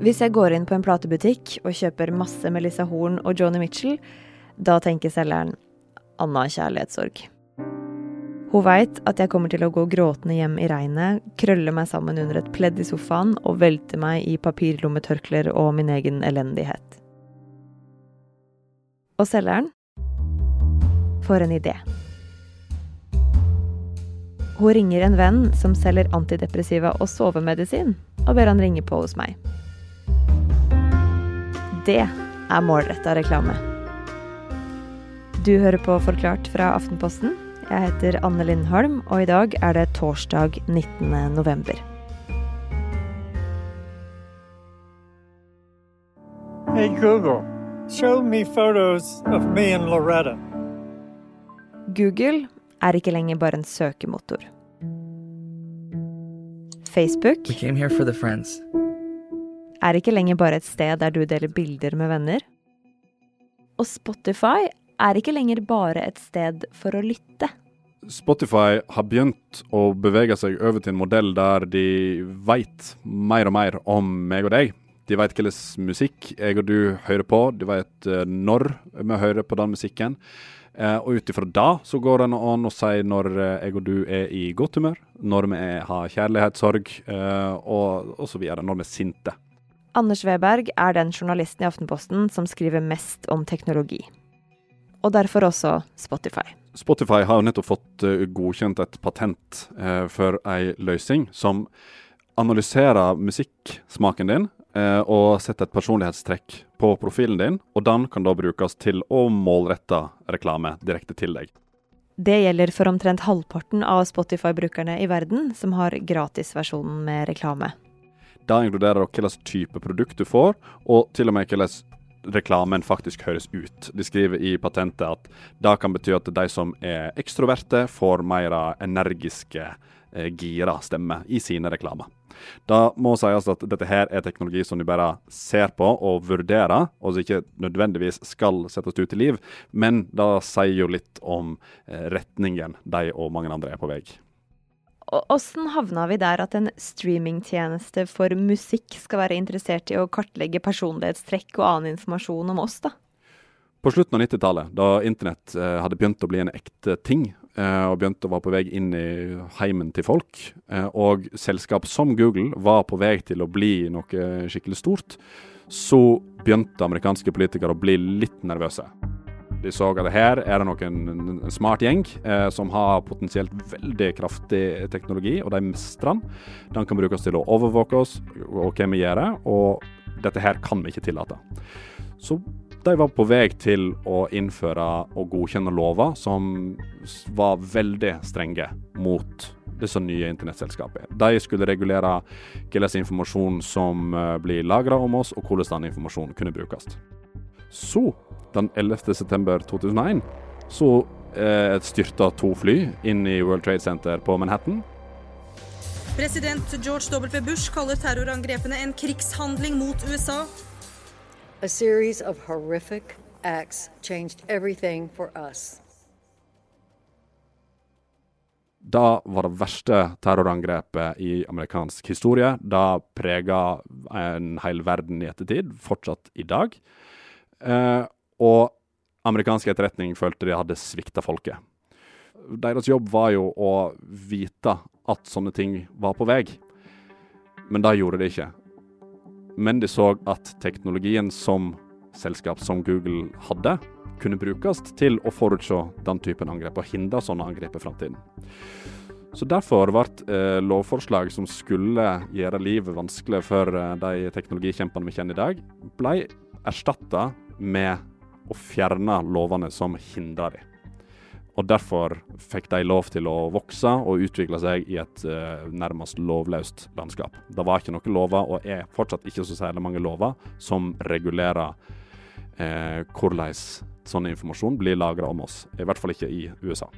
Hvis jeg går inn på en platebutikk og kjøper masse Melissa Horn og Joni Mitchell, da tenker selgeren Anna kjærlighetssorg. Hun veit at jeg kommer til å gå gråtende hjem i regnet, krølle meg sammen under et pledd i sofaen og velte meg i papirlommetørklær og min egen elendighet. Og selgeren får en idé. Hun ringer en venn som selger antidepressiva og sovemedisin, og ber han ringe på hos meg. Det er målretta reklame. Du hører på Forklart fra Aftenposten. Jeg heter Anne Lindholm, og i dag er det torsdag 19. november. Hey Google, show me photos of me and Loretta. Google er ikke lenger bare en søkemotor. Facebook We came here for the friends. Er ikke lenger bare et sted der du deler bilder med venner. Og Spotify er ikke lenger bare et sted for å lytte. Spotify har begynt å bevege seg over til en modell der de veit mer og mer om meg og deg. De veit hvilken musikk jeg og du hører på, de veit eh, når vi hører på den musikken. Eh, og ut ifra det så går det an å si når eh, jeg og du er i godt humør, når vi har kjærlighetssorg og, videre, når vi er sinte. Anders Weberg er den journalisten i Aftenposten som skriver mest om teknologi. Og derfor også Spotify. Spotify har jo nettopp fått eh, godkjent et patent eh, for ei løsning som analyserer musikksmaken din eh, og setter et personlighetstrekk på profilen din, og den kan da brukes til å målrette reklame direkte til deg. Det gjelder for omtrent halvparten av Spotify-brukerne i verden som har gratisversjonen med reklame. Det inkluderer hvilken type produkt du får, og til og med hvordan reklamen faktisk høres ut. De skriver i patentet at det kan bety at de som er ekstroverte, får mer energiske, eh, gira stemmer i sine reklamer. Da må sies at dette her er teknologi som du bare ser på og vurderer, og som ikke nødvendigvis skal settes ut i liv, men det sier jo litt om eh, retningen de og mange andre er på vei. Åssen havna vi der at en streamingtjeneste for musikk skal være interessert i å kartlegge personlighetstrekk og annen informasjon om oss, da? På slutten av 90-tallet, da internett eh, hadde begynt å bli en ekte ting, eh, og begynte å være på vei inn i heimen til folk, eh, og selskap som Google var på vei til å bli noe skikkelig stort, så begynte amerikanske politikere å bli litt nervøse. De så at her er det nok en, en smart gjeng eh, som har potensielt veldig kraftig teknologi, og de mestrer den. Den kan brukes til å overvåke oss og hva vi gjør, og dette her kan vi ikke tillate. Så de var på vei til å innføre og godkjenne lover som var veldig strenge mot disse nye internettselskapene. De skulle regulere hvilken informasjon som eh, blir lagra om oss, og hvordan den informasjonen kunne brukes. Så, den 11. september 2001, så eh, styrta to fly inn i World Trade Center på Manhattan. President George W. Bush kaller terrorangrepene en krigshandling mot USA. A series of horrific acts changed everything for us. Da var det verste terrorangrepet i amerikansk historie. Det prega en hel verden i ettertid, fortsatt i dag. Eh, og amerikansk etterretning følte de hadde svikta folket. Deres jobb var jo å vite at sånne ting var på vei, men det gjorde de ikke. Men de så at teknologien som selskap som Google hadde, kunne brukes til å forutse den typen angrep og hindre sånne angrep i framtiden. Så Derfor ble eh, lovforslag som skulle gjøre livet vanskelig for eh, de teknologikjempene vi kjenner i dag, ble erstatta med å fjerne lovene som hindrer dem. Og Derfor fikk de lov til å vokse og utvikle seg i et eh, nærmest lovløst landskap. Det var ikke noen lover, og er fortsatt ikke så særlig mange lover, som regulerer eh, hvordan sånn informasjon blir lagra om oss. I hvert fall ikke i USA.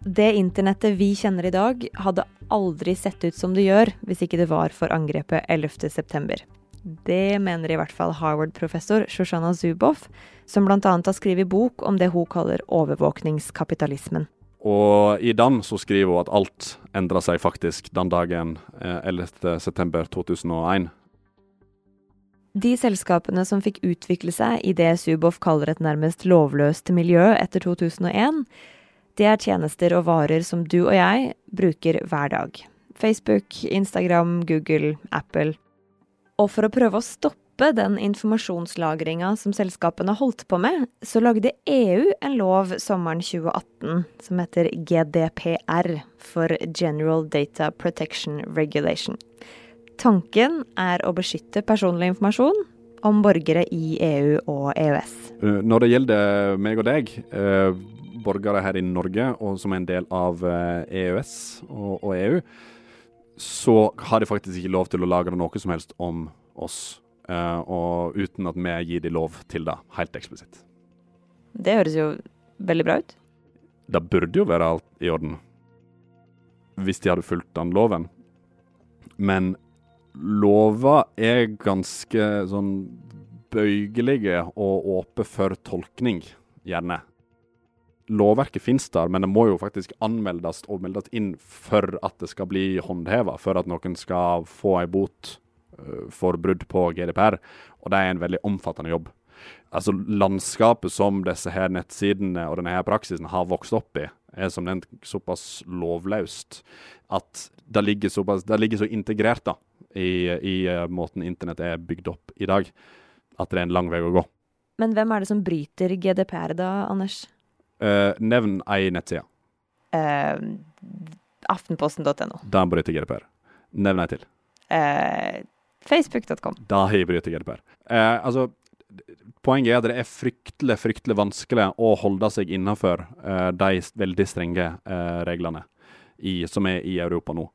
Det internettet vi kjenner i dag, hadde aldri sett ut som det gjør hvis ikke det var for angrepet 11.9. Det mener i hvert fall Harvard-professor Shoshana Zuboff, som bl.a. har skrevet bok om det hun kaller overvåkningskapitalismen. Og i den så skriver hun at alt endra seg faktisk den dagen eh, 11.9.2001. De selskapene som fikk utvikle seg i det Zuboff kaller et nærmest lovløst miljø etter 2001, det er tjenester og varer som du og jeg bruker hver dag. Facebook, Instagram, Google, Apple. Og for å prøve å stoppe den informasjonslagringa som selskapene holdt på med, så lagde EU en lov sommeren 2018 som heter GDPR, for General Data Protection Regulation. Tanken er å beskytte personlig informasjon om borgere i EU og EØS. Uh, Når det gjelder meg og deg, uh, borgere her i Norge og som er en del av EØS og, og EU, så har de faktisk ikke lov til å lage noe som helst om oss. Uh, og uten at vi gir de lov til det, helt eksplisitt. Det høres jo veldig bra ut. Det burde jo være alt i orden hvis de hadde fulgt den loven. Men lover er ganske sånn bøyelige og åpne for tolkning, gjerne. Lovverket finnes der, men det må jo faktisk anmeldes og meldes inn for at det skal bli håndheva, for at noen skal få en bot uh, for brudd på GDPR. Og det er en veldig omfattende jobb. Altså Landskapet som disse her nettsidene og denne her praksisen har vokst opp i, er som nevnt såpass lovløst at det ligger, såpass, det ligger så integrert da, i, i uh, måten internett er bygd opp i dag, at det er en lang vei å gå. Men hvem er det som bryter GDPR da, Anders? Uh, nevn ei nettside. Uh, Aftenposten.no. Da bryter GDPR. Nevn ei til. Uh, Facebook.com. Da har jeg bryter GDPR. Eh, altså, poenget er at det er fryktelig, fryktelig vanskelig å holde seg innenfor eh, de veldig strenge eh, reglene i, som er i Europa nå.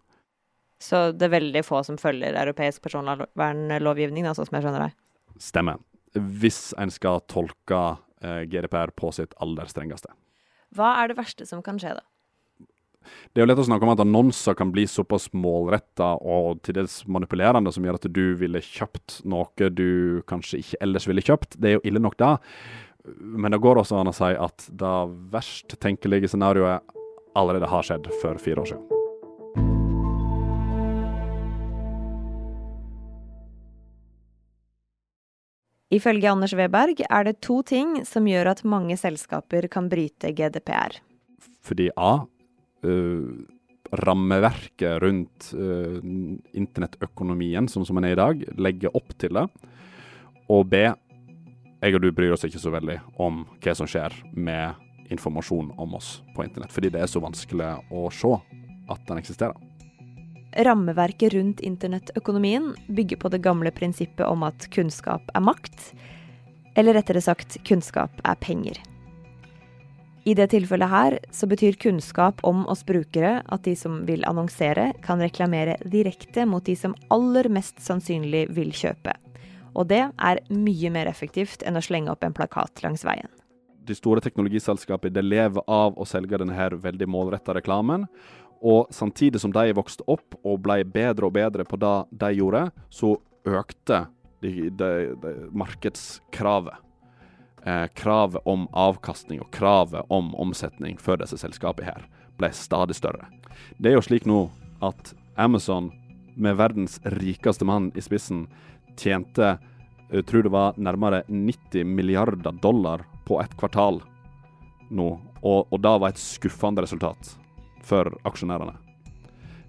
Så det er veldig få som følger europeisk personvernlovgivning, sånn som jeg skjønner deg. Stemmer. Hvis en skal tolke eh, GDPR på sitt aller strengeste. Hva er det verste som kan skje, da? Det er jo lett å snakke om at annonser kan bli såpass målretta og til dels manipulerende som gjør at du ville kjøpt noe du kanskje ikke ellers ville kjøpt. Det er jo ille nok, da. Men det går også an å si at det verst tenkelige scenarioet allerede har skjedd for fire år siden. Ifølge Anders Weberg er det to ting som gjør at mange selskaper kan bryte GDPR. Fordi A. Uh, rammeverket rundt uh, internettøkonomien, sånn som den er i dag, legger opp til det. Og B. Jeg og du bryr oss ikke så veldig om hva som skjer med informasjon om oss på internett, fordi det er så vanskelig å se at den eksisterer. Rammeverket rundt internettøkonomien bygger på det gamle prinsippet om at kunnskap er makt, eller rettere sagt kunnskap er penger. I det tilfellet her så betyr kunnskap om oss brukere at de som vil annonsere, kan reklamere direkte mot de som aller mest sannsynlig vil kjøpe. Og det er mye mer effektivt enn å slenge opp en plakat langs veien. De store teknologiselskapene lever av å selge denne veldig målretta reklamen. Og samtidig som de vokste opp og ble bedre og bedre på det de gjorde, så økte de, de, de markedskravet. Eh, kravet om avkastning og kravet om omsetning for disse selskapene her ble stadig større. Det er jo slik nå at Amazon, med verdens rikeste mann i spissen, tjente jeg tror det var nærmere 90 milliarder dollar på et kvartal nå. Og, og da var et skuffende resultat for aksjonærene.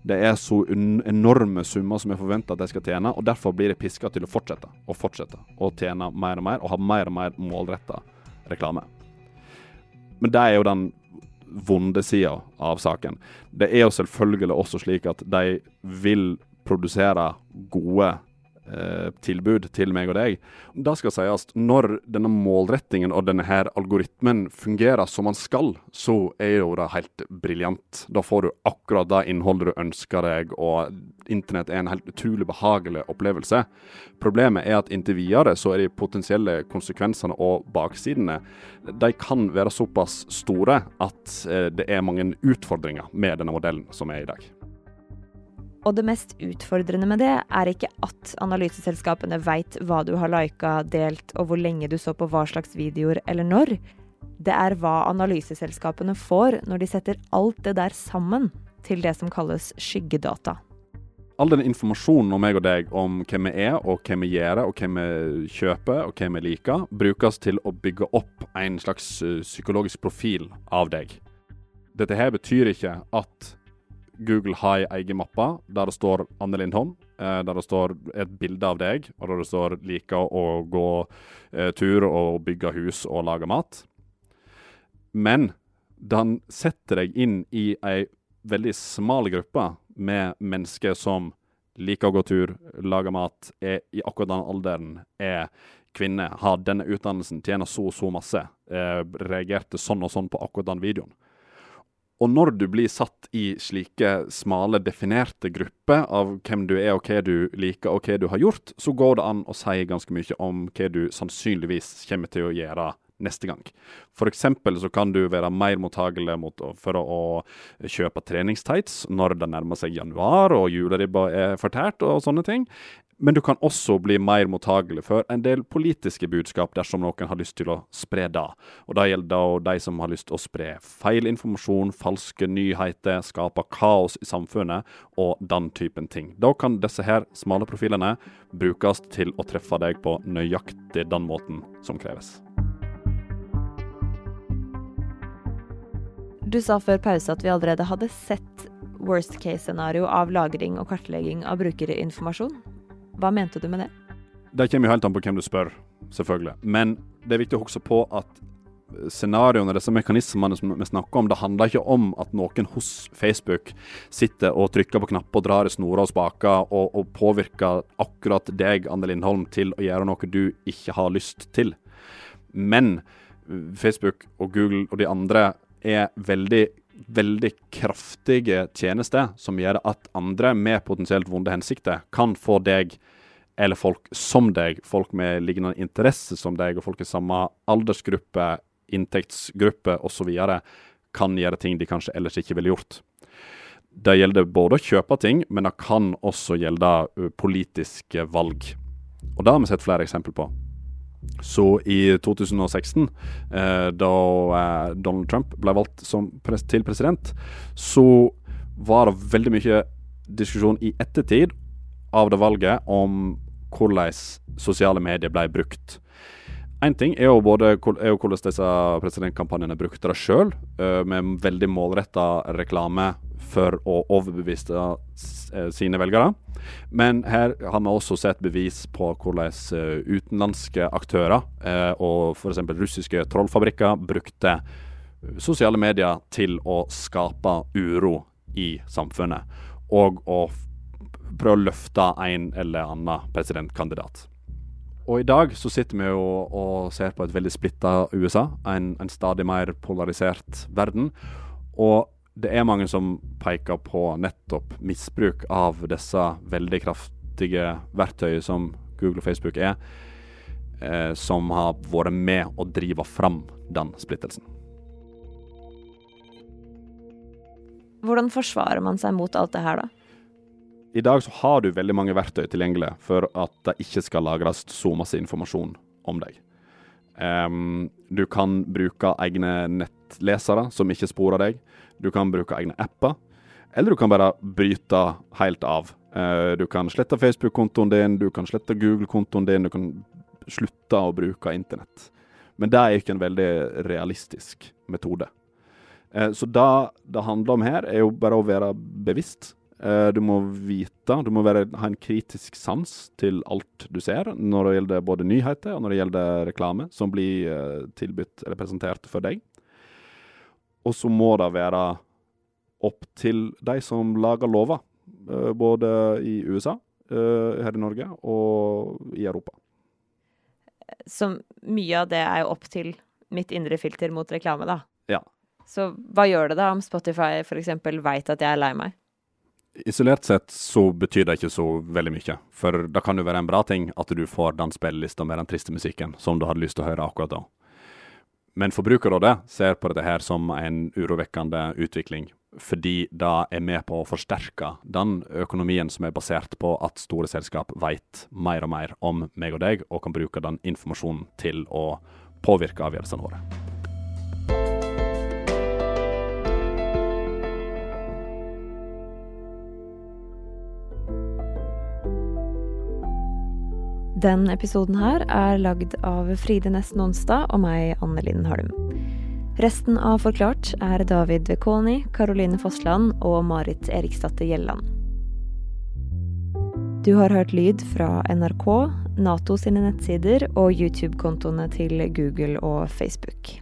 Det er så enorme summer som er forventa at de skal tjene, og derfor blir de piska til å fortsette og fortsette å tjene mer og mer, og ha mer og mer målretta reklame. Men det er jo den vonde sida av saken. Det er jo selvfølgelig også slik at de vil produsere gode tilbud til meg og deg. Det skal sies, når denne målrettingen og denne her algoritmen fungerer som den skal, så er jo det helt briljant. Da får du akkurat det innholdet du ønsker deg, og internett er en helt utrolig behagelig opplevelse. Problemet er at inntil videre så er de potensielle konsekvensene og baksidene de kan være såpass store at eh, det er mange utfordringer med denne modellen som er i dag. Og det mest utfordrende med det er ikke at analyseselskapene veit hva du har lika, delt og hvor lenge du så på hva slags videoer eller når. Det er hva analyseselskapene får når de setter alt det der sammen til det som kalles skyggedata. all den informasjonen om meg og deg, om hvem vi er, og hvem vi gjør, og hvem vi kjøper, og hvem vi liker, brukes til å bygge opp en slags uh, psykologisk profil av deg. Dette her betyr ikke at Google har ei egen mappe der det står Anne Lindholm, eh, der det står et bilde av deg, og der det står 'liker å gå eh, tur og bygge hus og lage mat'. Men den setter deg inn i ei veldig smal gruppe med mennesker som liker å gå tur, lage mat, er i akkurat den alderen, er kvinne, har denne utdannelsen, tjener så og så masse, eh, reagerte sånn og sånn på akkurat den videoen. Og når du blir satt i slike smale, definerte grupper av hvem du er og hva du liker og hva du har gjort, så går det an å si ganske mye om hva du sannsynligvis kommer til å gjøre neste gang. F.eks. så kan du være mer mottagelig mot for å, å kjøpe treningstights når det nærmer seg januar og juleribba er fortært og sånne ting. Men du kan også bli mer mottagelig for en del politiske budskap dersom noen har lyst til å spre det. Og Det gjelder da de som har lyst til å spre feil informasjon, falske nyheter, skape kaos i samfunnet og den typen ting. Da kan disse her smale profilene brukes til å treffe deg på nøyaktig den måten som kreves. Du sa før pause at vi allerede hadde sett worst case-scenario av lagring og kartlegging av brukerinformasjon. Hva mente du med det? Det kommer jo helt an på hvem du spør, selvfølgelig. Men det er viktig å huske på at scenarioene, disse mekanismene som vi snakker om, det handler ikke om at noen hos Facebook sitter og trykker på knapper og drar i snorer og spaker og, og påvirker akkurat deg, Anne Lindholm, til å gjøre noe du ikke har lyst til. Men Facebook og Google og de andre er veldig veldig kraftige tjenester som gjør at andre med potensielt vonde hensikter kan få deg eller folk som deg, folk med lignende interesse som deg, og folk i samme aldersgruppe, inntektsgruppe osv., kan gjøre ting de kanskje ellers ikke ville gjort. Det gjelder både å kjøpe ting, men det kan også gjelde politiske valg. Og det har vi sett flere eksempler på. Så i 2016, eh, da eh, Donald Trump ble valgt pres til president, så var det veldig mye diskusjon i ettertid av det valget om hvordan sosiale medier ble brukt. Én ting er jo, både, er jo hvordan disse presidentkampanjene brukte det sjøl, uh, med veldig målretta reklame for å overbevise uh, sine velgere. Men her har vi også sett bevis på hvordan uh, utenlandske aktører og f.eks. russiske trollfabrikker brukte sosiale medier til å skape uro i samfunnet. Og å prøve å løfte en eller annen presidentkandidat. Og i dag så sitter vi jo og ser på et veldig splitta USA, en, en, stadig mer polarisert verden. Og det er mange som peker på nettopp misbruk av disse veldig kraftige verktøyene som Google og Facebook er, eh, som har vært med å drive fram den splittelsen. Hvordan forsvarer man seg mot alt det her, da? I dag så har du veldig mange verktøy tilgjengelig for at det ikke skal lagres så masse informasjon om deg. Um, du kan bruke egne nettlesere som ikke sporer deg. Du kan bruke egne apper. Eller du kan bare bryte helt av. Uh, du kan slette Facebook-kontoen din, du kan slette Google-kontoen din, du kan slutte å bruke internett. Men det er ikke en veldig realistisk metode. Uh, så det det handler om her, er jo bare å være bevisst du må vite, du må være, ha en kritisk sans til alt du ser, når det gjelder både nyheter og når det gjelder reklame som blir uh, tilbudt eller presentert for deg. Og så må det være opp til de som lager lover, uh, både i USA, her i Norge og i Europa. Så mye av det er jo opp til mitt indre filter mot reklame, da. Ja. Så hva gjør det da om Spotify f.eks. veit at jeg er lei meg? Isolert sett så betyr det ikke så veldig mye. For det kan jo være en bra ting at du får den spillelista med den triste musikken som du hadde lyst til å høre akkurat da. Men Forbrukerrådet ser på dette her som en urovekkende utvikling, fordi det er med på å forsterke den økonomien som er basert på at store selskap vet mer og mer om meg og deg, og kan bruke den informasjonen til å påvirke avgjørelsene våre. Den episoden her er lagd av Fride Nesten Onsdag og meg, Anne Linn Holm. Resten av Forklart er David Vekoni, Caroline Fossland og Marit Eriksdatter Gjelland. Du har hørt lyd fra NRK, Nato sine nettsider og YouTube-kontoene til Google og Facebook.